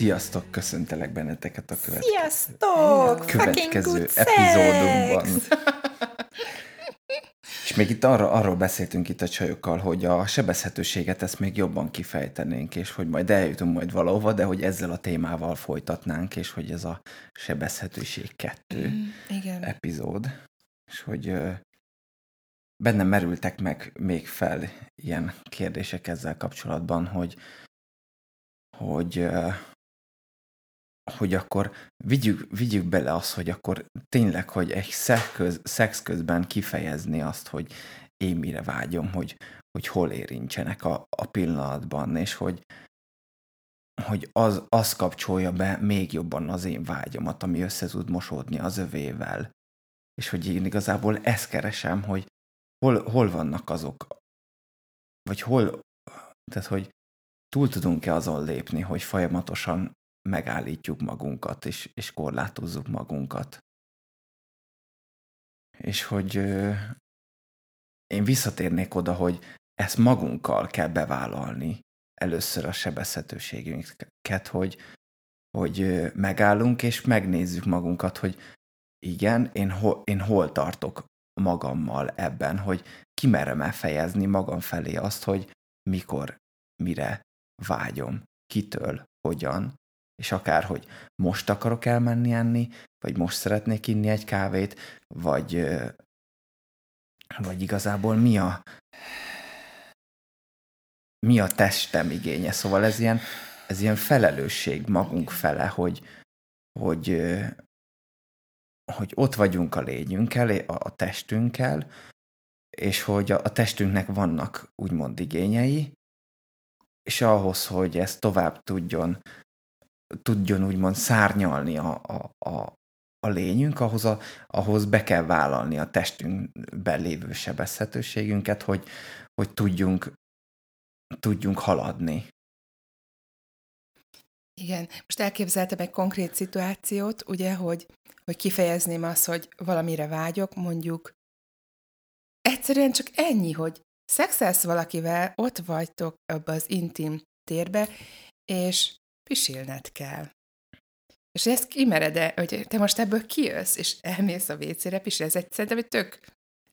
Sziasztok, köszöntelek benneteket a követ- Sziasztok! Következő epizódunkban. És még itt arra, arról beszéltünk itt a csajokkal, hogy a sebezhetőséget ezt még jobban kifejtenénk, és hogy majd eljutunk majd valahova, de hogy ezzel a témával folytatnánk, és hogy ez a sebezhetőség kettő Mm, Igen. epizód, és hogy ö, bennem merültek meg még fel ilyen kérdések ezzel kapcsolatban, hogy hogy hogy akkor vigyük, vigyük bele azt, hogy akkor tényleg, hogy egy szex, köz, szex közben kifejezni azt, hogy én mire vágyom, hogy, hogy hol érintsenek a, a pillanatban, és hogy, hogy az, az kapcsolja be még jobban az én vágyamat, ami össze tud mosódni az övével. És hogy én igazából ezt keresem, hogy hol, hol vannak azok, vagy hol, tehát hogy túl tudunk-e azon lépni, hogy folyamatosan megállítjuk magunkat, és, és korlátozzuk magunkat. És hogy ö, én visszatérnék oda, hogy ezt magunkkal kell bevállalni először a sebezhetőségünket, hogy, hogy megállunk, és megnézzük magunkat, hogy igen, én, ho, én hol tartok magammal ebben, hogy kimerem elfejezni magam felé azt, hogy mikor, mire vágyom, kitől, hogyan, és akár, hogy most akarok elmenni enni, vagy most szeretnék inni egy kávét, vagy, vagy igazából mi a mi a testem igénye. Szóval ez ilyen, ez ilyen felelősség magunk fele, hogy, hogy, hogy ott vagyunk a lényünkkel, a, testünkkel, és hogy a testünknek vannak úgymond igényei, és ahhoz, hogy ez tovább tudjon tudjon úgymond szárnyalni a, a, a, a lényünk, ahhoz, a, ahhoz be kell vállalni a testünkben lévő sebezhetőségünket, hogy, hogy tudjunk, tudjunk haladni. Igen. Most elképzeltem egy konkrét szituációt, ugye, hogy, hogy kifejezném azt, hogy valamire vágyok, mondjuk egyszerűen csak ennyi, hogy szexelsz valakivel, ott vagytok abba az intim térbe, és pisilned kell. És ezt kimered-e, hogy te most ebből kijössz, és elmész a WC-re, pisil, ez egy, szerintem egy tök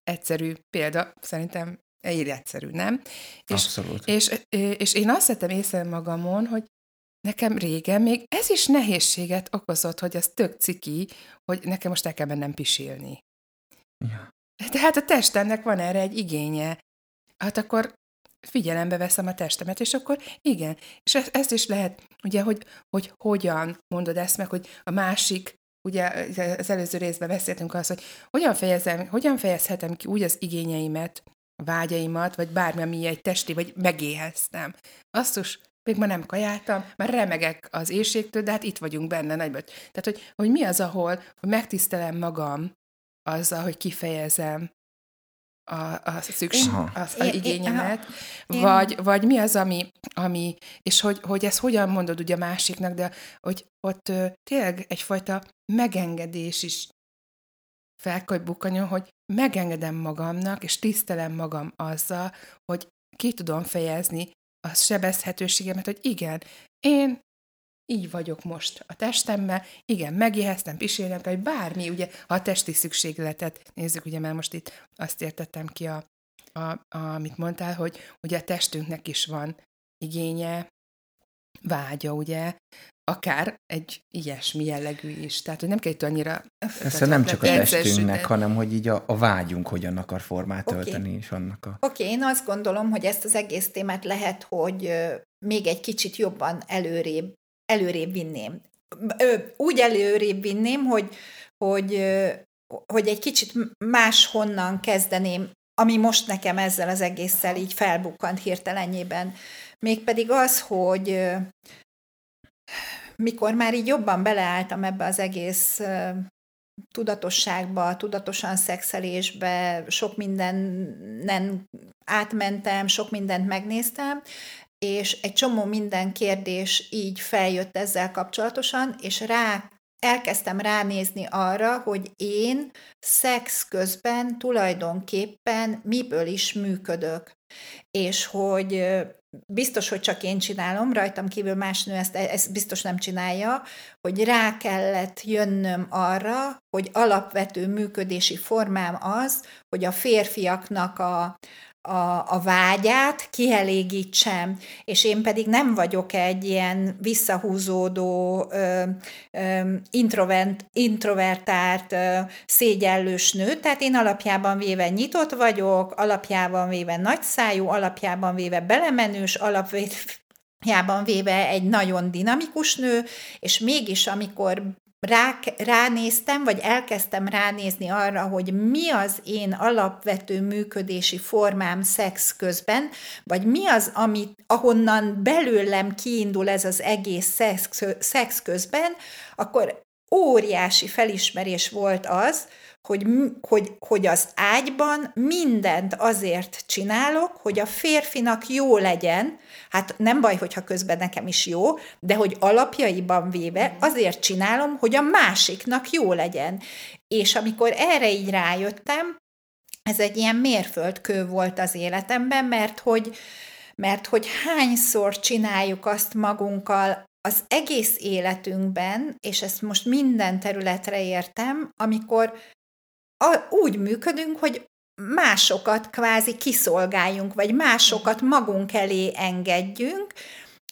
egyszerű példa, szerintem így egyszerű, nem? És, Abszolút. és, és én azt vettem észre magamon, hogy nekem régen még ez is nehézséget okozott, hogy az tök ciki, hogy nekem most el kell mennem pisilni. Ja. Tehát a testemnek van erre egy igénye. Hát akkor figyelembe veszem a testemet, és akkor igen. És ezt, ezt is lehet, ugye, hogy, hogy hogyan mondod ezt meg, hogy a másik, ugye az előző részben beszéltünk az, hogy hogyan, fejezem, hogyan fejezhetem ki úgy az igényeimet, vágyaimat, vagy bármi, ami egy testi, vagy megéheztem. Asszus, még ma nem kajáltam, már remegek az éjségtől, de hát itt vagyunk benne nagyban. Tehát, hogy, hogy mi az, ahol hogy megtisztelem magam azzal, hogy kifejezem a, a szükség, az, a Én- én- igényemet, Én- vagy, vagy mi az, ami, ami és hogy, hogy ezt hogyan mondod ugye a másiknak, de hogy ott ö, tényleg egyfajta megengedés is fel kell bukkanjon, hogy megengedem magamnak, és tisztelem magam azzal, hogy ki tudom fejezni a sebezhetőségemet, hogy igen, én így vagyok most a testemmel, igen, megéheztem, pisilnem kell, vagy bármi, ugye, ha a testi szükségletet nézzük, ugye, mert most itt azt értettem ki, a, a, a, amit mondtál, hogy ugye a testünknek is van igénye, vágya, ugye, akár egy ilyesmi jellegű is. Tehát, hogy nem kell itt annyira... Persze nem csak a testünknek, hanem hogy így a, a vágyunk hogyan akar formát tölteni, és annak a... Oké, okay, én azt gondolom, hogy ezt az egész témát lehet, hogy még egy kicsit jobban előrébb, előrébb vinném. Úgy előrébb vinném, hogy, hogy, hogy egy kicsit máshonnan kezdeném, ami most nekem ezzel az egésszel így felbukkant hirtelenjében. Mégpedig az, hogy mikor már így jobban beleálltam ebbe az egész tudatosságba, tudatosan szexelésbe, sok mindenen átmentem, sok mindent megnéztem, és egy csomó minden kérdés így feljött ezzel kapcsolatosan, és rá elkezdtem ránézni arra, hogy én szex közben tulajdonképpen miből is működök. És hogy biztos, hogy csak én csinálom, rajtam kívül más nő ezt, ezt biztos nem csinálja, hogy rá kellett jönnöm arra, hogy alapvető működési formám az, hogy a férfiaknak a, a, a vágyát kielégítsem, és én pedig nem vagyok egy ilyen visszahúzódó, ö, ö, introvert, introvertált, ö, szégyellős nő, tehát én alapjában véve nyitott vagyok, alapjában véve nagyszájú, alapjában véve belemenős, alapjában véve egy nagyon dinamikus nő, és mégis amikor rá, ránéztem, vagy elkezdtem ránézni arra, hogy mi az én alapvető működési formám szex közben, vagy mi az, amit, ahonnan belőlem kiindul ez az egész szex, szex közben, akkor óriási felismerés volt az, hogy, hogy, hogy az ágyban mindent azért csinálok, hogy a férfinak jó legyen, hát nem baj, hogyha közben nekem is jó, de hogy alapjaiban véve azért csinálom, hogy a másiknak jó legyen. És amikor erre így rájöttem, ez egy ilyen mérföldkő volt az életemben, mert hogy, mert hogy hányszor csináljuk azt magunkkal, az egész életünkben, és ezt most minden területre értem, amikor a, úgy működünk, hogy másokat kvázi kiszolgáljunk, vagy másokat magunk elé engedjünk,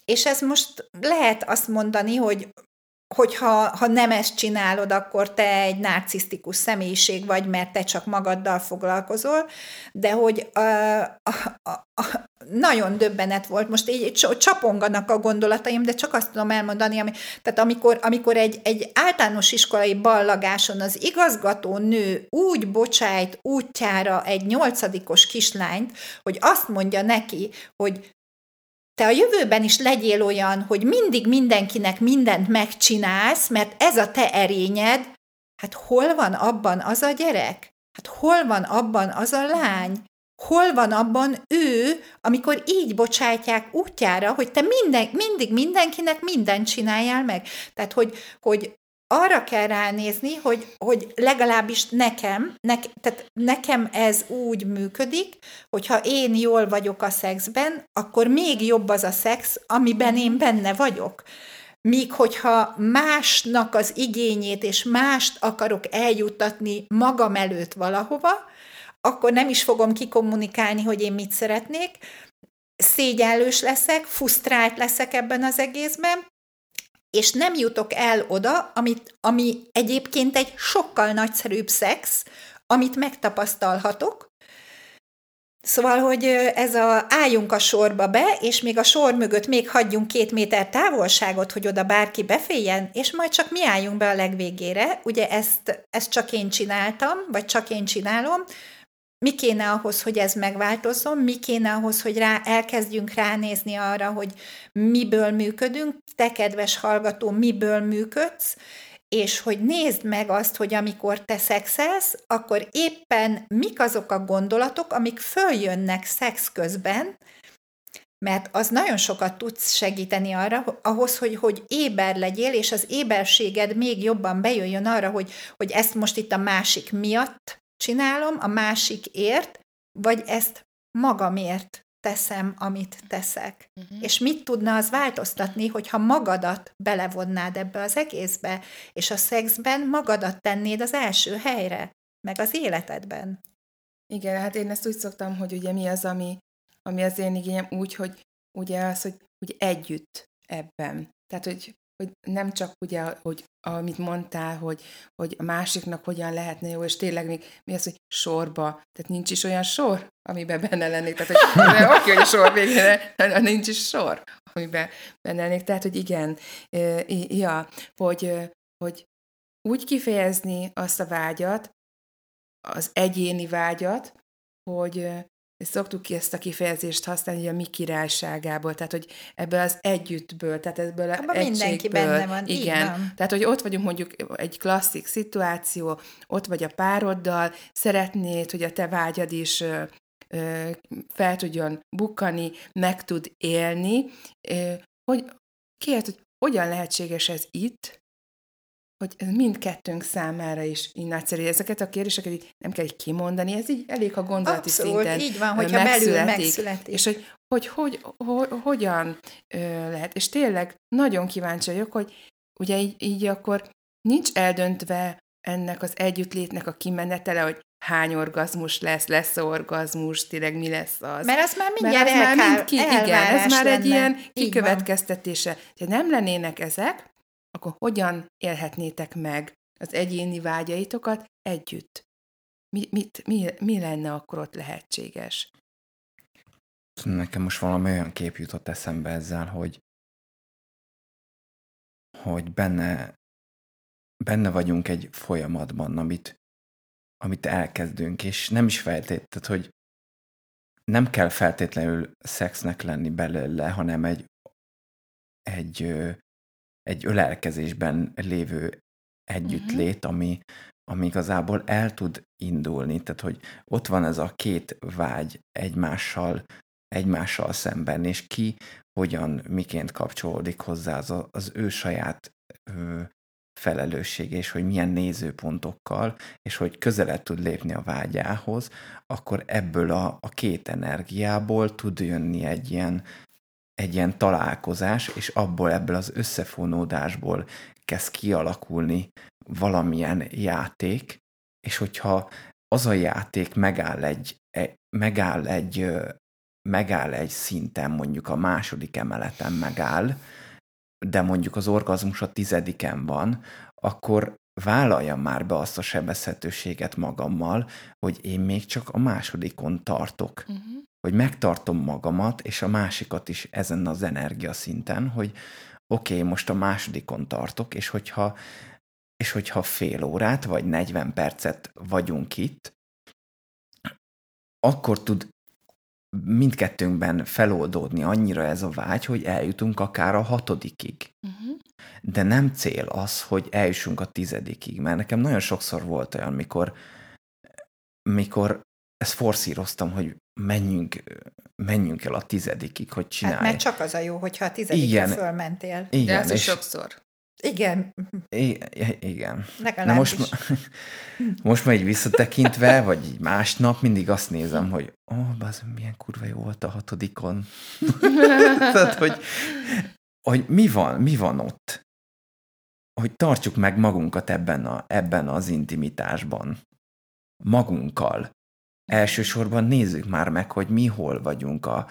és ez most lehet azt mondani, hogy hogyha ha nem ezt csinálod, akkor te egy narcisztikus személyiség vagy, mert te csak magaddal foglalkozol, de hogy a, a, a, nagyon döbbenet volt, most így csaponganak a gondolataim, de csak azt tudom elmondani, ami, tehát amikor, amikor egy, egy általános iskolai ballagáson az igazgató nő úgy bocsájt útjára egy nyolcadikos kislányt, hogy azt mondja neki, hogy te a jövőben is legyél olyan, hogy mindig mindenkinek mindent megcsinálsz, mert ez a te erényed, hát hol van abban az a gyerek? Hát hol van abban az a lány? Hol van abban ő, amikor így bocsátják útjára, hogy te minden, mindig mindenkinek mindent csináljál meg? Tehát, hogy, hogy arra kell ránézni, hogy, hogy legalábbis nekem, ne, tehát nekem ez úgy működik, hogyha én jól vagyok a szexben, akkor még jobb az a szex, amiben én benne vagyok. Míg hogyha másnak az igényét és mást akarok eljuttatni magam előtt valahova, akkor nem is fogom kikommunikálni, hogy én mit szeretnék, szégyellős leszek, fusztrált leszek ebben az egészben, és nem jutok el oda, amit, ami egyébként egy sokkal nagyszerűbb szex, amit megtapasztalhatok, Szóval, hogy ez a álljunk a sorba be, és még a sor mögött még hagyjunk két méter távolságot, hogy oda bárki beféljen, és majd csak mi álljunk be a legvégére. Ugye ezt, ezt csak én csináltam, vagy csak én csinálom, mi kéne ahhoz, hogy ez megváltozzon, mi kéne ahhoz, hogy rá, elkezdjünk ránézni arra, hogy miből működünk, te kedves hallgató, miből működsz, és hogy nézd meg azt, hogy amikor te szexelsz, akkor éppen mik azok a gondolatok, amik följönnek szex közben, mert az nagyon sokat tudsz segíteni arra, ahhoz, hogy, hogy éber legyél, és az éberséged még jobban bejöjjön arra, hogy, hogy ezt most itt a másik miatt csinálom a másikért, vagy ezt magamért teszem, amit teszek. Uh-huh. És mit tudna az változtatni, hogyha magadat belevonnád ebbe az egészbe, és a szexben magadat tennéd az első helyre, meg az életedben. Igen, hát én ezt úgy szoktam, hogy ugye mi az, ami, ami az én igényem, úgy, hogy ugye az, hogy, hogy együtt ebben. Tehát, hogy hogy nem csak ugye, hogy amit mondtál, hogy, hogy a másiknak hogyan lehetne jó, és tényleg még mi az, hogy sorba, tehát nincs is olyan sor, amiben benne lennék, tehát hogy oké, hogy a sor végére, nincs is sor, amiben benne lennék, tehát hogy igen, ja, hogy, hogy úgy kifejezni azt a vágyat, az egyéni vágyat, hogy, szoktuk ki ezt a kifejezést használni, hogy a mi királyságából, tehát hogy ebből az együttből, tehát ebből a Abban mindenki benne van, igen. van. Tehát, hogy ott vagyunk mondjuk egy klasszik szituáció, ott vagy a pároddal, szeretnéd, hogy a te vágyad is ö, fel tudjon bukkani, meg tud élni, ö, hogy kérd, hogy hogyan lehetséges ez itt, hogy ez mindkettőnk számára is így nagyszerű. Ezeket a kérdéseket így nem kell így kimondani, ez így elég, ha gondolati Abszolút, szinten így van, hogyha belül megszületik. És hogy, hogy, hogy, hogy hogyan ö, lehet. És tényleg nagyon kíváncsi vagyok, hogy ugye így, így akkor nincs eldöntve ennek az együttlétnek a kimenetele, hogy hány orgazmus lesz, lesz orgazmus, tényleg mi lesz az. Mert az már mindjárt Mert ez már mind ki, igen, ez már egy lenne. ilyen kikövetkeztetése. Ha nem lennének ezek, akkor hogyan élhetnétek meg az egyéni vágyaitokat együtt? Mi, mit, mi, mi lenne akkor ott lehetséges? Nekem most valami olyan kép jutott eszembe ezzel, hogy hogy benne, benne vagyunk egy folyamatban, amit, amit elkezdünk, és nem is feltétlenül, hogy nem kell feltétlenül szexnek lenni belőle, hanem egy, egy, egy ölelkezésben lévő együttlét, ami, ami igazából el tud indulni. Tehát, hogy ott van ez a két vágy egymással, egymással szemben, és ki hogyan, miként kapcsolódik hozzá az, az ő saját ö, felelőssége, és hogy milyen nézőpontokkal, és hogy közelebb tud lépni a vágyához, akkor ebből a, a két energiából tud jönni egy ilyen, egy ilyen találkozás, és abból, ebből az összefonódásból kezd kialakulni valamilyen játék, és hogyha az a játék megáll egy, e- megáll egy, megáll egy szinten, mondjuk a második emeleten megáll, de mondjuk az orgazmus a tizediken van, akkor vállaljam már be azt a sebezhetőséget magammal, hogy én még csak a másodikon tartok. Uh-huh. Hogy megtartom magamat, és a másikat is ezen az energiaszinten, hogy oké, okay, most a másodikon tartok, és hogyha, és hogyha fél órát, vagy 40 percet vagyunk itt, akkor tud mindkettőnkben feloldódni annyira ez a vágy, hogy eljutunk akár a hatodikig. Uh-huh. De nem cél az, hogy eljussunk a tizedikig, mert nekem nagyon sokszor volt olyan, mikor, mikor ezt forszíroztam, hogy menjünk, menjünk el a tizedikig, hogy Hát csinálj. mert csak az a jó, hogyha a tizedikre Igen. fölmentél. De igen, ez is sokszor. Igen, i- igen. Na most, ma, most már így visszatekintve, vagy így másnap mindig azt nézem, hogy ó, oh, bazd, milyen kurva jó volt a hatodikon. Tehát, hogy, hogy mi van, mi van ott? Hogy tartsuk meg magunkat ebben, a, ebben az intimitásban. Magunkkal. Elsősorban nézzük már meg, hogy mi hol vagyunk a,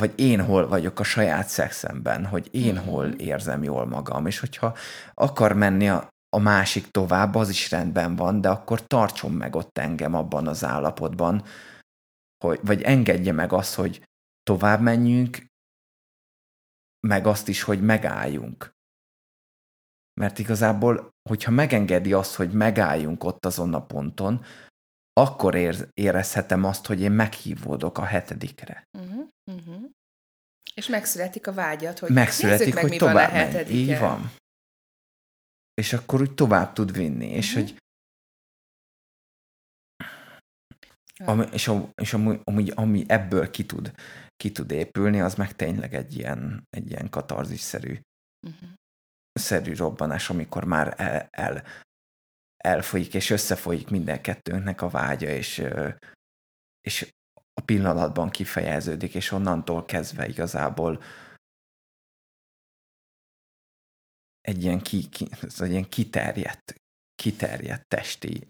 vagy én hol vagyok a saját szexemben, hogy én Mhm. hol érzem jól magam, és hogyha akar menni a, a másik tovább, az is rendben van, de akkor tartson meg ott engem abban az állapotban, hogy, vagy engedje meg azt, hogy tovább menjünk, meg azt is, hogy megálljunk. Mert igazából, hogyha megengedi azt, hogy megálljunk ott azon a ponton, akkor ér, érezhetem azt, hogy én meghívódok a hetedikre. Uh-huh. Uh-huh. És megszületik a vágyat, hogy Megszületik, meg, hogy mi van a tovább hetediken. Így van. És akkor úgy tovább tud vinni, és Mhm. hogy ami, és, és amúgy, amúgy, ami ebből ki tud, ki tud épülni, az meg tényleg egy ilyen, egy ilyen katarzis-szerű Uh-huh. szerű robbanás, amikor már el, el, elfolyik, és összefolyik minden kettőnknek a vágya, és, és a pillanatban kifejeződik, és onnantól kezdve igazából egy ilyen, ki, ki, egy ilyen kiterjedt, kiterjedt testi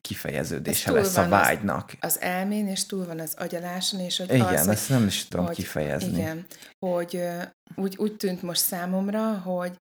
kifejeződése lesz a van az- vágynak. Az elmén, és túl van az agyaláson, és hogy Igen, az, ezt nem is tudom hogy- kifejezni. Igen, hogy úgy, úgy tűnt most számomra, hogy,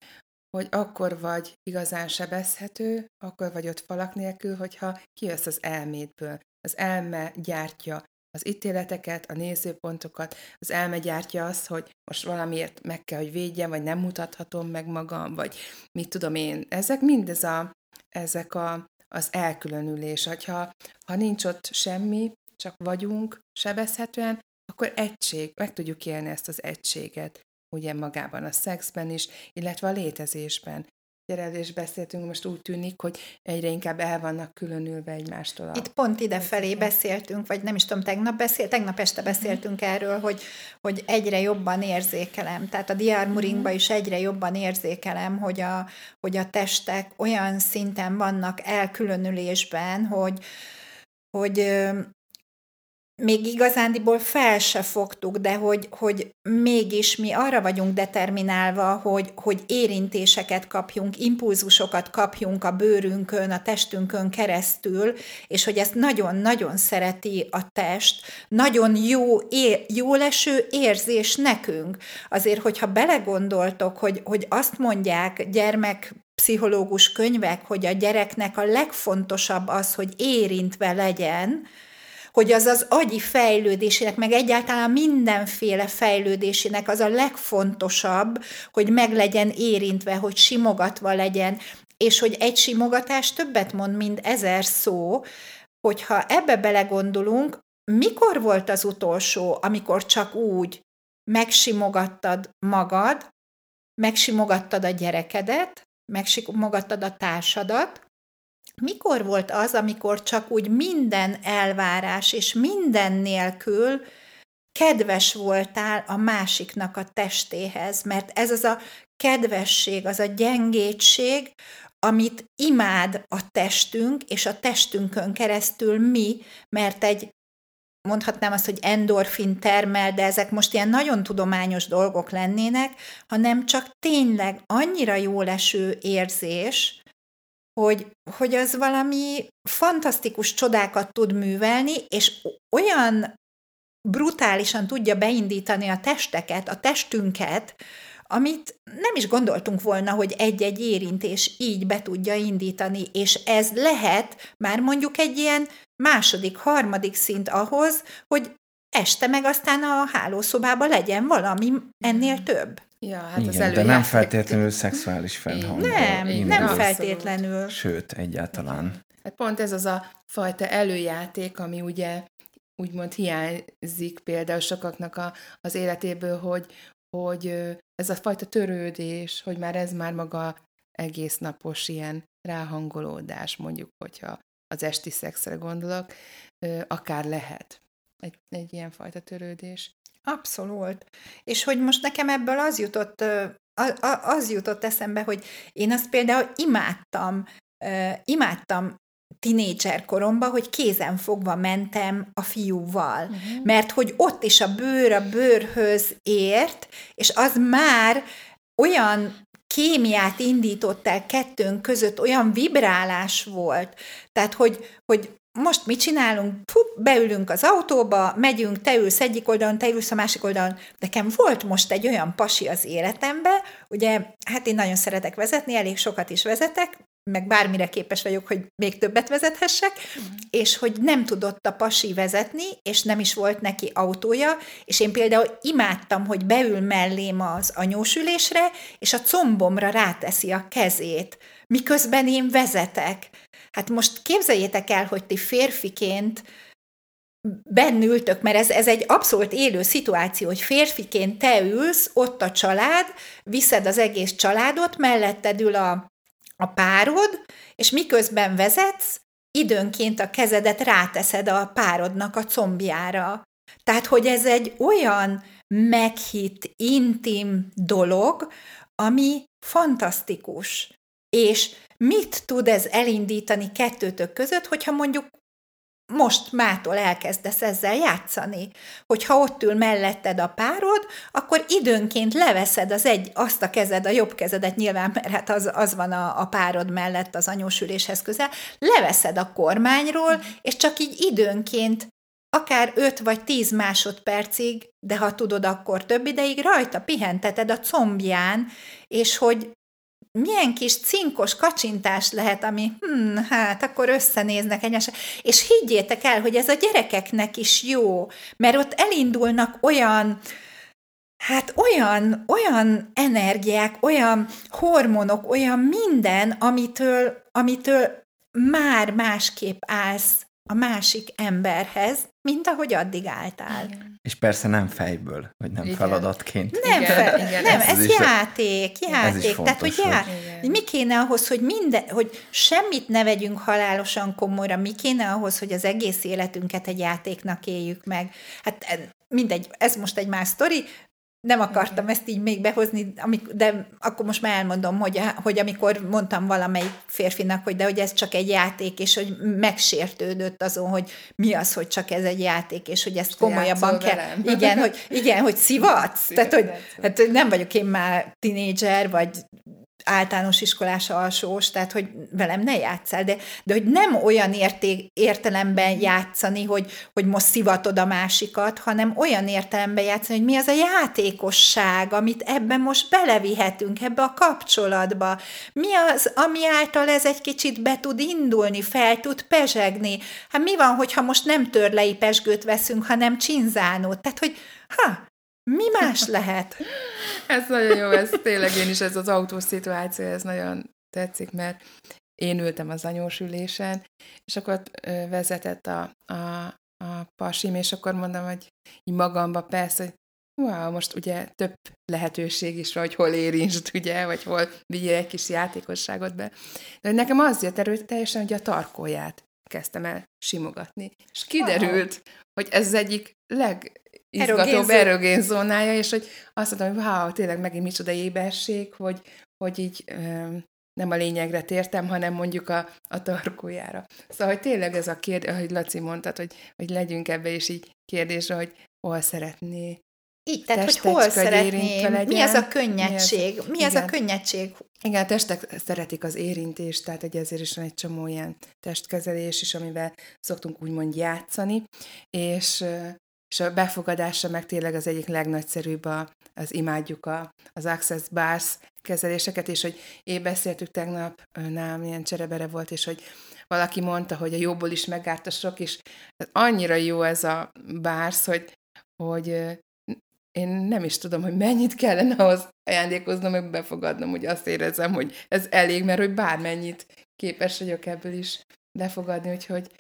hogy akkor vagy igazán sebezhető, akkor vagy ott falak nélkül, hogyha kijössz az elmédből. Az elme gyártja az ítéleteket, a nézőpontokat, az elme gyártja azt, hogy most valamiért meg kell, hogy védjem, vagy nem mutathatom meg magam, vagy mit tudom én. Ezek mind ez a, ezek a, az elkülönülés. Ha, ha nincs ott semmi, csak vagyunk sebezhetően, akkor egység, meg tudjuk élni ezt az egységet, ugye magában a szexben is, illetve a létezésben erről is beszéltünk, most úgy tűnik, hogy egyre inkább el vannak különülve egymástól. Itt pont ide felé beszéltünk, vagy nem is tudom, tegnap beszélt, tegnap este mhm. beszéltünk erről, hogy, hogy egyre jobban érzékelem. Tehát a diármuringban is egyre jobban érzékelem, hogy a, hogy a testek olyan szinten vannak elkülönülésben, hogy, hogy még igazándiból fel se fogtuk, de hogy, hogy mégis mi arra vagyunk determinálva, hogy, hogy érintéseket kapjunk, impulzusokat kapjunk a bőrünkön, a testünkön keresztül, és hogy ezt nagyon-nagyon szereti a test, nagyon jó, é, jó leső érzés nekünk. Azért, hogyha belegondoltok, hogy, hogy azt mondják gyermek pszichológus könyvek, hogy a gyereknek a legfontosabb az, hogy érintve legyen, hogy az az agyi fejlődésének, meg egyáltalán mindenféle fejlődésének az a legfontosabb, hogy meg legyen érintve, hogy simogatva legyen, és hogy egy simogatás többet mond, mint ezer szó, hogyha ebbe belegondolunk, mikor volt az utolsó, amikor csak úgy megsimogattad magad, megsimogattad a gyerekedet, megsimogattad a társadat, mikor volt az, amikor csak úgy minden elvárás és minden nélkül kedves voltál a másiknak a testéhez, mert ez az a kedvesség, az a gyengétség, amit imád a testünk, és a testünkön keresztül mi, mert egy mondhatnám azt, hogy endorfin termel, de ezek most ilyen nagyon tudományos dolgok lennének, hanem csak tényleg annyira jó leső érzés, hogy, hogy az valami fantasztikus csodákat tud művelni, és olyan brutálisan tudja beindítani a testeket, a testünket, amit nem is gondoltunk volna, hogy egy-egy érintés így be tudja indítani, és ez lehet már mondjuk egy ilyen második, harmadik szint ahhoz, hogy este meg aztán a hálószobában legyen valami ennél hmm. több. Ja, hát Igen, az de nem feltétlenül szexuális felhang. Nem, Én nem abszolút. feltétlenül. Sőt, egyáltalán. Hát pont ez az a fajta előjáték, ami ugye úgymond hiányzik például sokaknak a, az életéből, hogy, hogy ez a fajta törődés, hogy már ez már maga egész napos ilyen ráhangolódás, mondjuk, hogyha az esti szexre gondolok, akár lehet egy, egy ilyen fajta törődés. Abszolút. És hogy most nekem ebből az jutott, az jutott eszembe, hogy én azt például imádtam, imádtam tinédzser koromban, hogy kézen fogva mentem a fiúval, uh-huh. mert hogy ott is a bőr a bőrhöz ért, és az már olyan kémiát indított el kettőnk között, olyan vibrálás volt, tehát hogy, hogy most mit csinálunk? Puh, beülünk az autóba, megyünk, te ülsz egyik oldalon, te ülsz a másik oldalon. Nekem volt most egy olyan pasi az életemben, ugye, hát én nagyon szeretek vezetni, elég sokat is vezetek, meg bármire képes vagyok, hogy még többet vezethessek, mm. és hogy nem tudott a pasi vezetni, és nem is volt neki autója, és én például imádtam, hogy beül mellém az anyósülésre, és a combomra ráteszi a kezét, miközben én vezetek. Hát most képzeljétek el, hogy ti férfiként bennültök, mert ez, ez egy abszolút élő szituáció, hogy férfiként te ülsz, ott a család, viszed az egész családot, melletted ül a, a párod, és miközben vezetsz, időnként a kezedet ráteszed a párodnak a combjára. Tehát, hogy ez egy olyan meghitt, intim dolog, ami fantasztikus. És mit tud ez elindítani kettőtök között, hogyha mondjuk most mától elkezdesz ezzel játszani, hogyha ott ül melletted a párod, akkor időnként leveszed az egy, azt a kezed, a jobb kezedet nyilván, mert hát az, az van a, a párod mellett az anyósüléshez közel, leveszed a kormányról, és csak így időnként akár 5 vagy 10 másodpercig, de ha tudod, akkor több ideig rajta pihenteted a combján, és hogy milyen kis cinkos kacsintás lehet, ami hm, hát akkor összenéznek egymásra. És higgyétek el, hogy ez a gyerekeknek is jó, mert ott elindulnak olyan, hát olyan, olyan energiák, olyan hormonok, olyan minden, amitől, amitől már másképp állsz a másik emberhez, mint ahogy addig álltál. Igen. És persze nem fejből, vagy nem igen. feladatként. Nem, igen, fe, igen, nem ez, ez játék, játék. Ez is Tehát, hogy, já, hogy mi kéne ahhoz, hogy minden, hogy semmit ne vegyünk halálosan komolyra, mi kéne ahhoz, hogy az egész életünket egy játéknak éljük meg. Hát mindegy, ez most egy más sztori, nem akartam ezt így még behozni, de akkor most már elmondom, hogy, hogy amikor mondtam valamelyik férfinak, hogy de hogy ez csak egy játék, és hogy megsértődött azon, hogy mi az, hogy csak ez egy játék, és hogy ezt komolyabban kell. Velem. Igen, hogy, igen, hogy szivatsz. Tehát, hogy hát nem vagyok én már tinédzser, vagy általános iskolás alsós, tehát hogy velem ne játszál, de, de hogy nem olyan érték, értelemben játszani, hogy, hogy most szivatod a másikat, hanem olyan értelemben játszani, hogy mi az a játékosság, amit ebben most belevihetünk, ebbe a kapcsolatba. Mi az, ami által ez egy kicsit be tud indulni, fel tud pezsegni. Hát mi van, hogyha most nem törlei pesgőt veszünk, hanem csinzánót? Tehát, hogy ha, mi más lehet? ez nagyon jó, ez tényleg én is, ez az autós szituáció, ez nagyon tetszik, mert én ültem az anyós ülésen, és akkor vezetett a, a, a pasim, és akkor mondom, hogy így magamba persze, hogy wow, most ugye több lehetőség is van, hogy hol érintsd, ugye, vagy hol vigyél egy kis játékosságot be. De nekem az jött erőteljesen, hogy a tarkóját kezdtem el simogatni. És kiderült, wow. hogy ez az egyik leg izgatóbb erogén zónája, és hogy azt mondom, hogy wow, tényleg megint micsoda éberség, hogy, hogy így nem a lényegre tértem, hanem mondjuk a, a tarkójára. Szóval, hogy tényleg ez a kérdés, ahogy Laci mondtad, hogy, hogy legyünk ebbe is így kérdésre, hogy hol szeretné így, tehát hogy hol szeretném, mi az a könnyedség, mi az, mi az a könnyedség? Igen, a testek szeretik az érintést, tehát egy ezért is van egy csomó ilyen testkezelés is, amivel szoktunk úgymond játszani, és és a befogadása meg tényleg az egyik legnagyszerűbb, a, az imádjuk a, az Access Bars kezeléseket, és hogy én beszéltük tegnap, nálam ilyen cserebere volt, és hogy valaki mondta, hogy a jóból is megárt a sok, és annyira jó ez a bársz, hogy, hogy én nem is tudom, hogy mennyit kellene ahhoz ajándékoznom, hogy befogadnom, hogy azt érezem, hogy ez elég, mert hogy bármennyit képes vagyok ebből is befogadni, úgyhogy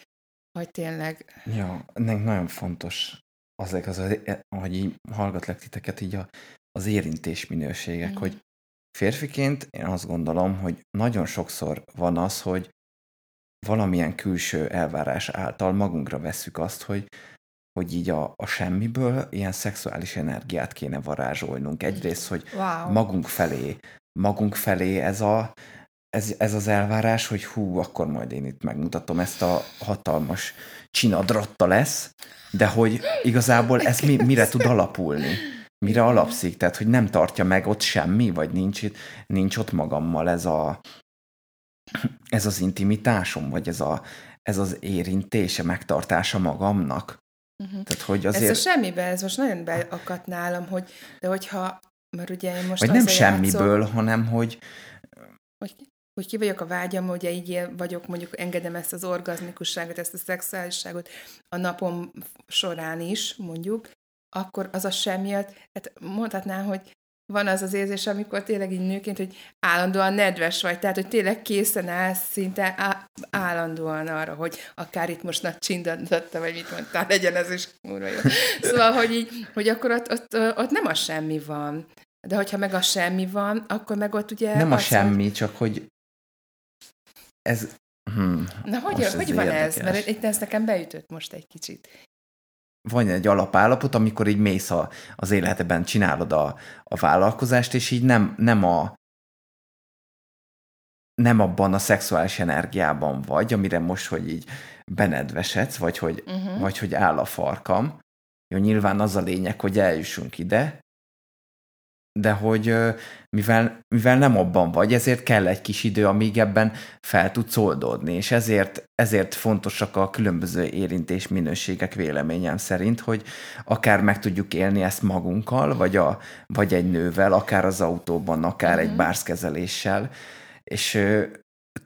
hogy tényleg... Ja, ennek nagyon fontos azok az, hogy így hallgatlak titeket, így a, az érintés minőségek, mm. hogy férfiként én azt gondolom, hogy nagyon sokszor van az, hogy valamilyen külső elvárás által magunkra vesszük azt, hogy, hogy így a, a semmiből ilyen szexuális energiát kéne varázsolnunk. Egyrészt, hogy wow. magunk felé, magunk felé ez a, ez, ez az elvárás, hogy hú, akkor majd én itt megmutatom ezt a hatalmas csinadratta lesz, de hogy igazából ez mi, mire tud alapulni? Mire alapszik? Tehát, hogy nem tartja meg ott semmi, vagy nincs, nincs ott magammal ez a ez az intimitásom, vagy ez, a, ez az érintése, megtartása magamnak. Uh-huh. Tehát, hogy azért... Ez a semmibe, ez most nagyon beakadt nálam, hogy de hogyha, mert ugye én most Vagy nem semmiből, játszom, hanem hogy... Hogy hogy ki vagyok a vágyam, hogy így vagyok, mondjuk engedem ezt az orgazmikusságot, ezt a szexuálisságot a napom során is, mondjuk, akkor az a sem miatt, hát mondhatnám, hogy van az az érzés, amikor tényleg így nőként, hogy állandóan nedves vagy, tehát, hogy tényleg készen állsz szinte állandóan arra, hogy akár itt most nagy csindadatta, vagy mit mondtál, legyen ez is úrva jó. Szóval, hogy, így, hogy akkor ott, ott, ott nem a semmi van. De hogyha meg a semmi van, akkor meg ott ugye... Nem a semmi, hogy... csak hogy ez... Hmm, Na, hogy, hogy van érdekes. ez? Mert itt ez nekem beütött most egy kicsit. Van egy alapállapot, amikor így mész a, az életben, csinálod a, a vállalkozást, és így nem, nem a nem abban a szexuális energiában vagy, amire most, hogy így benedvesedsz, vagy hogy, uh-huh. vagy hogy áll a farkam. Jó, nyilván az a lényeg, hogy eljussunk ide, de hogy mivel, mivel nem abban vagy, ezért kell egy kis idő, amíg ebben fel tudsz oldódni, és ezért, ezért fontosak a különböző érintés minőségek véleményem szerint, hogy akár meg tudjuk élni ezt magunkkal, vagy, a, vagy egy nővel, akár az autóban, akár uh-huh. egy mhm. bárszkezeléssel, és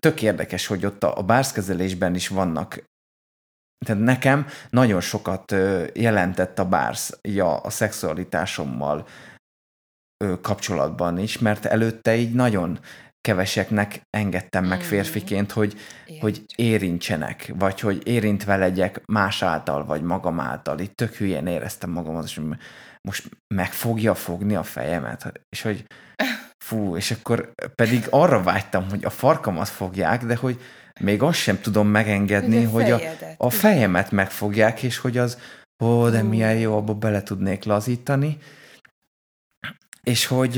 tök érdekes, hogy ott a, a bárszkezelésben is vannak tehát nekem nagyon sokat jelentett a bársz ja, a szexualitásommal kapcsolatban is, mert előtte így nagyon keveseknek engedtem meg Mm. férfiként, hogy, hogy érintsenek, vagy hogy érintve legyek más által, vagy magam által. Itt tök hülyén éreztem magamat, és most meg fogja fogni a fejemet, és hogy fú, és akkor pedig arra vágytam, hogy a farkamat fogják, de hogy még azt sem tudom megengedni, hogy a, a fejemet megfogják, és hogy az, ó, de milyen jó, abba bele tudnék lazítani, és hogy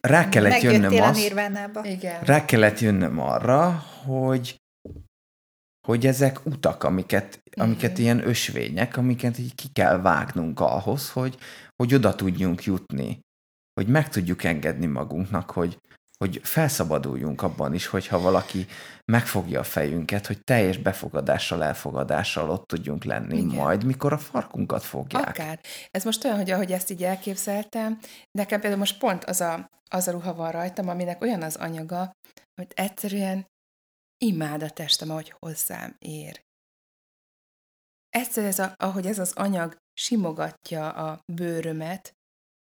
rá kellett jönnöm Megjöttél a azt, nirvánába. Igen. rá kellett jönnöm arra, hogy hogy ezek utak, amiket, amiket Mhm. ilyen ösvények, amiket így ki kell vágnunk ahhoz, hogy, hogy oda tudjunk jutni, hogy meg tudjuk engedni magunknak, hogy, hogy felszabaduljunk abban is, hogyha valaki megfogja a fejünket, hogy teljes befogadással, elfogadással ott tudjunk lenni Igen. Majd, mikor a farkunkat fogják. Akár. Ez most olyan, hogy ahogy ezt így elképzeltem, nekem például most pont az a, az a ruha van rajtam, aminek olyan az anyaga, hogy egyszerűen imád a testem, ahogy hozzám ér. Egyszerűen ez a, ahogy ez az anyag simogatja a bőrömet,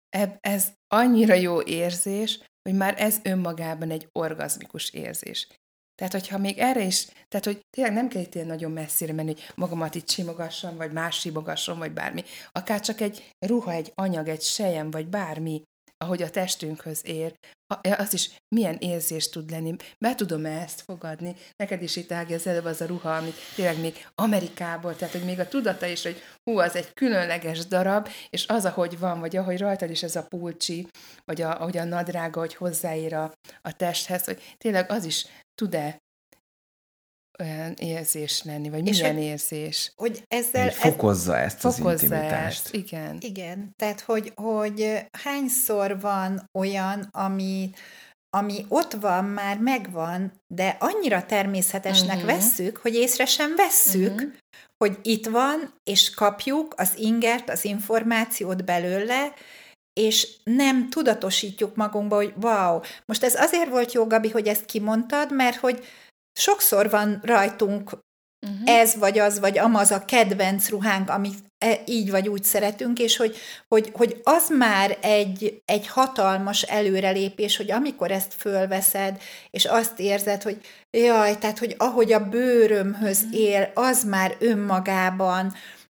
eb, ez annyira jó érzés, hogy már ez önmagában egy orgazmikus érzés. Tehát, hogyha még erre is, tehát, hogy tényleg nem kell itt ilyen nagyon messzire menni, hogy magamat itt simogassam, vagy más simogasson, vagy bármi. Akár csak egy ruha, egy anyag, egy sejem, vagy bármi, ahogy a testünkhöz ér, az is milyen érzés tud lenni. Be tudom -e ezt fogadni? Neked is itt ágja az előbb az a ruha, amit tényleg még Amerikából, tehát hogy még a tudata is, hogy hú, az egy különleges darab, és az, ahogy van, vagy ahogy rajtad is ez a pulcsi, vagy a, ahogy a nadrága, hogy hozzáér a, a testhez, hogy tényleg az is tud-e olyan érzés lenni, vagy És milyen hogy- érzés. Hogy ezzel... Hogy fokozza ezt az Fokozza intimitást. ezt, igen. Igen, tehát hogy, hogy hányszor van olyan, ami, ami ott van, már megvan, de annyira természetesnek uh-huh. vesszük, hogy észre sem vesszük, uh-huh. hogy itt van, és kapjuk az ingert, az információt belőle, és nem tudatosítjuk magunkba, hogy wow, most ez azért volt jó, Gabi, hogy ezt kimondtad, mert hogy sokszor van rajtunk Uh-huh. ez vagy az, vagy amaz a kedvenc ruhánk, amit e- így vagy úgy szeretünk, és hogy, hogy, hogy az már egy, egy hatalmas előrelépés, hogy amikor ezt fölveszed, és azt érzed, hogy jaj, tehát, hogy ahogy a bőrömhöz él, az már önmagában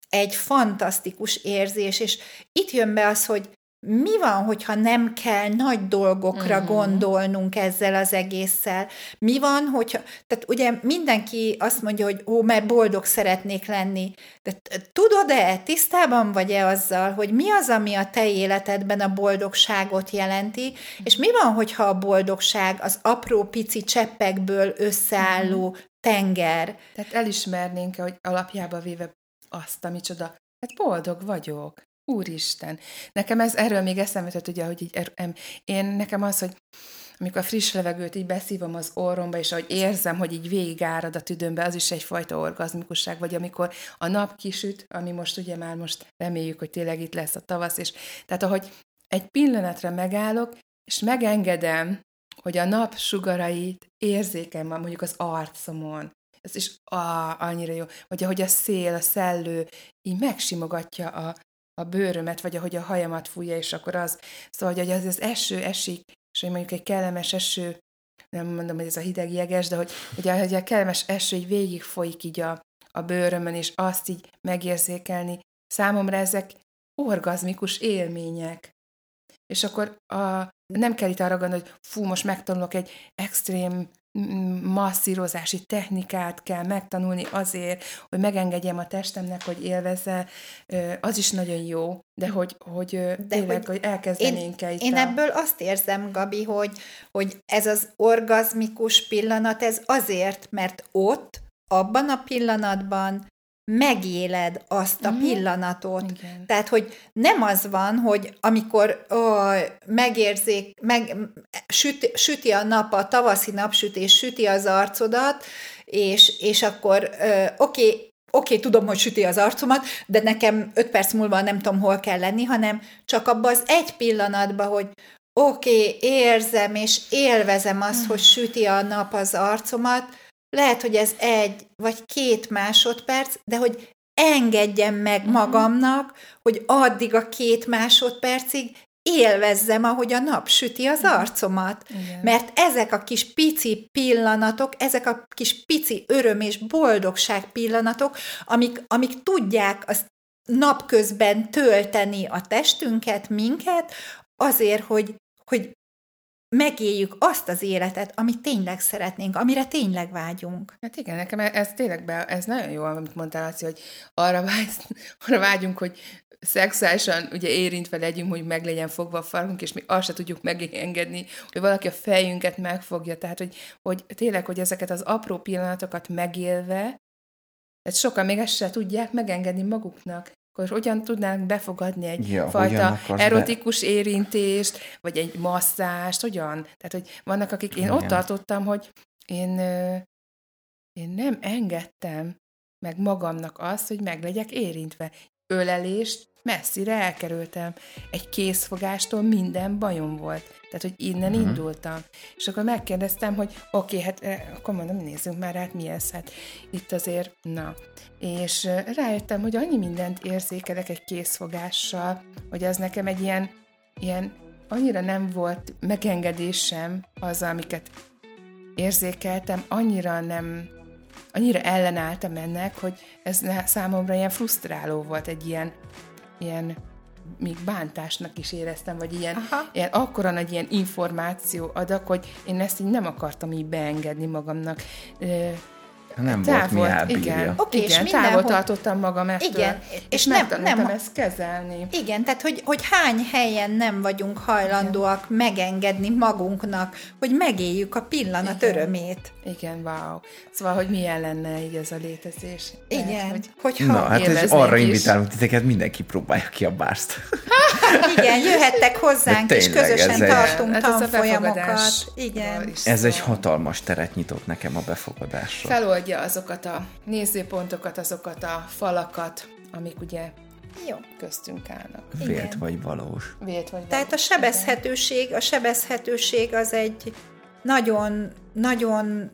egy fantasztikus érzés, és itt jön be az, hogy mi van, hogyha nem kell nagy dolgokra Mhm. gondolnunk ezzel az egésszel? Mi van, hogyha... Tehát ugye mindenki azt mondja, hogy ó, mert boldog szeretnék lenni. De tudod-e, tisztában vagy-e azzal, hogy mi az, ami a te életedben a boldogságot jelenti, és mi van, hogyha a boldogság az apró pici cseppekből összeálló tenger? Tehát elismernénk, hogy alapjába véve azt, amicsoda, hát boldog vagyok. Úristen. Nekem ez erről még eszembe jutott, ugye, hogy így, er, én nekem az, hogy amikor a friss levegőt így beszívom az orromba, és ahogy érzem, hogy így végigárad a tüdőmbe, az is egyfajta orgazmikusság, vagy amikor a nap kisüt, ami most ugye már most reméljük, hogy tényleg itt lesz a tavasz, és tehát ahogy egy pillanatra megállok, és megengedem, hogy a nap sugarait érzékem mondjuk az arcomon, ez is á, annyira jó, vagy ahogy a szél, a szellő így megsimogatja a, a bőrömet, vagy ahogy a hajamat fújja, és akkor az, szóval, hogy az, az eső esik, és hogy mondjuk egy kellemes eső, nem mondom, hogy ez a hideg jeges, de hogy, hogy, a, hogy a kellemes eső így végig folyik így a, a bőrömön, és azt így megérzékelni. Számomra ezek orgazmikus élmények. És akkor a, nem kell itt arra gondolni, hogy fú, most megtanulok egy extrém masszírozási technikát kell megtanulni azért, hogy megengedjem a testemnek, hogy élvezze, az is nagyon jó, de hogy, hogy De tényleg, hogy hogy elkezdenénk el itt Én a... ebből azt érzem, Gabi, hogy, hogy ez az orgazmikus pillanat, ez azért, mert ott, abban a pillanatban megéled azt a Mhm. pillanatot. Igen. Tehát, hogy nem az van, hogy amikor ó, megérzék, meg, süt, süti a nap, a tavaszi napsütés süti az arcodat, és, és akkor oké, okay, oké, okay, tudom, hogy süti az arcomat, de nekem öt perc múlva nem tudom, hol kell lenni, hanem csak abban az egy pillanatban, hogy oké, okay, érzem és élvezem azt, hogy süti a nap az arcomat, lehet, hogy ez egy vagy két másodperc, de hogy engedjem meg magamnak, hogy addig a két másodpercig élvezzem, ahogy a nap süti az arcomat. Igen. Mert ezek a kis pici pillanatok, ezek a kis pici öröm és boldogság pillanatok, amik, amik tudják azt napközben tölteni a testünket, minket, azért, hogy, hogy megéljük azt az életet, amit tényleg szeretnénk, amire tényleg vágyunk. Hát igen, nekem ez tényleg be, ez nagyon jó, amit mondtál, Laci, hogy arra, vágy, arra vágyunk, hogy szexuálisan ugye érintve legyünk, hogy meg legyen fogva a farkunk, és mi azt se tudjuk megengedni, hogy valaki a fejünket megfogja. Tehát, hogy, hogy tényleg, hogy ezeket az apró pillanatokat megélve, tehát sokan még ezt se tudják megengedni maguknak akkor hogyan tudnánk befogadni egy Ja, fajta erotikus érintést, vagy egy masszást, hogyan? Tehát, hogy vannak, akik, én ott tartottam, hogy én, én nem engedtem meg magamnak azt, hogy meg legyek érintve. Ölelést messzire elkerültem. Egy készfogástól minden bajom volt. Tehát, hogy innen Mhm. indultam. És akkor megkérdeztem, hogy oké, okay, hát eh, akkor mondom, nézzünk már át, mi ez. Hát itt azért, na. És eh, rájöttem, hogy annyi mindent érzékelek egy készfogással, hogy az nekem egy ilyen, ilyen annyira nem volt megengedésem az, amiket érzékeltem, annyira nem, annyira ellenálltam ennek, hogy ez számomra ilyen frusztráló volt, egy ilyen, ilyen még bántásnak is éreztem, vagy ilyen, Aha. ilyen akkora nagy ilyen információ adak, hogy én ezt így nem akartam így beengedni magamnak. Ö, Nem volt mi elbírja. igen, Oké, és igen mindenhol- távol tartottam magam ettől, Igen, és, és és nem- nem- ezt kezelni. Igen, tehát hogy, hogy hány helyen nem vagyunk hajlandóak megengedni magunknak, hogy megéljük a pillanat Igen. örömét. Igen, wow. Szóval, hogy milyen lenne így ez a létezés. Igen, hogy hogyha Na, hát ez arra is. invitálunk titeket, mindenki próbálja ki a bárszt. Igen, jöhettek hozzánk, De és tényleg, közösen ez egy- tartunk ez a tanfolyamokat. Igen. Ez egy hatalmas teret nyitott nekem a befogadásra. feloldja azokat a nézőpontokat, azokat a falakat, amik ugye Jó. köztünk állnak. Vélt igen. vagy valós. Vélt vagy Tehát a valós. sebezhetőség, a sebezhetőség az egy nagyon, nagyon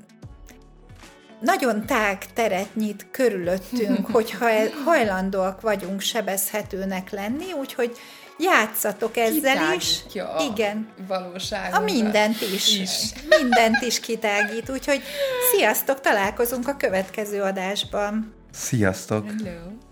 nagyon tág teret nyit körülöttünk, hogyha e- hajlandóak vagyunk sebezhetőnek lenni, úgyhogy játszatok ezzel is. A Igen. valóságunkat. A mindent is. Is. Mindent is kitágít. Úgyhogy sziasztok, találkozunk a következő adásban. Sziasztok! Hello.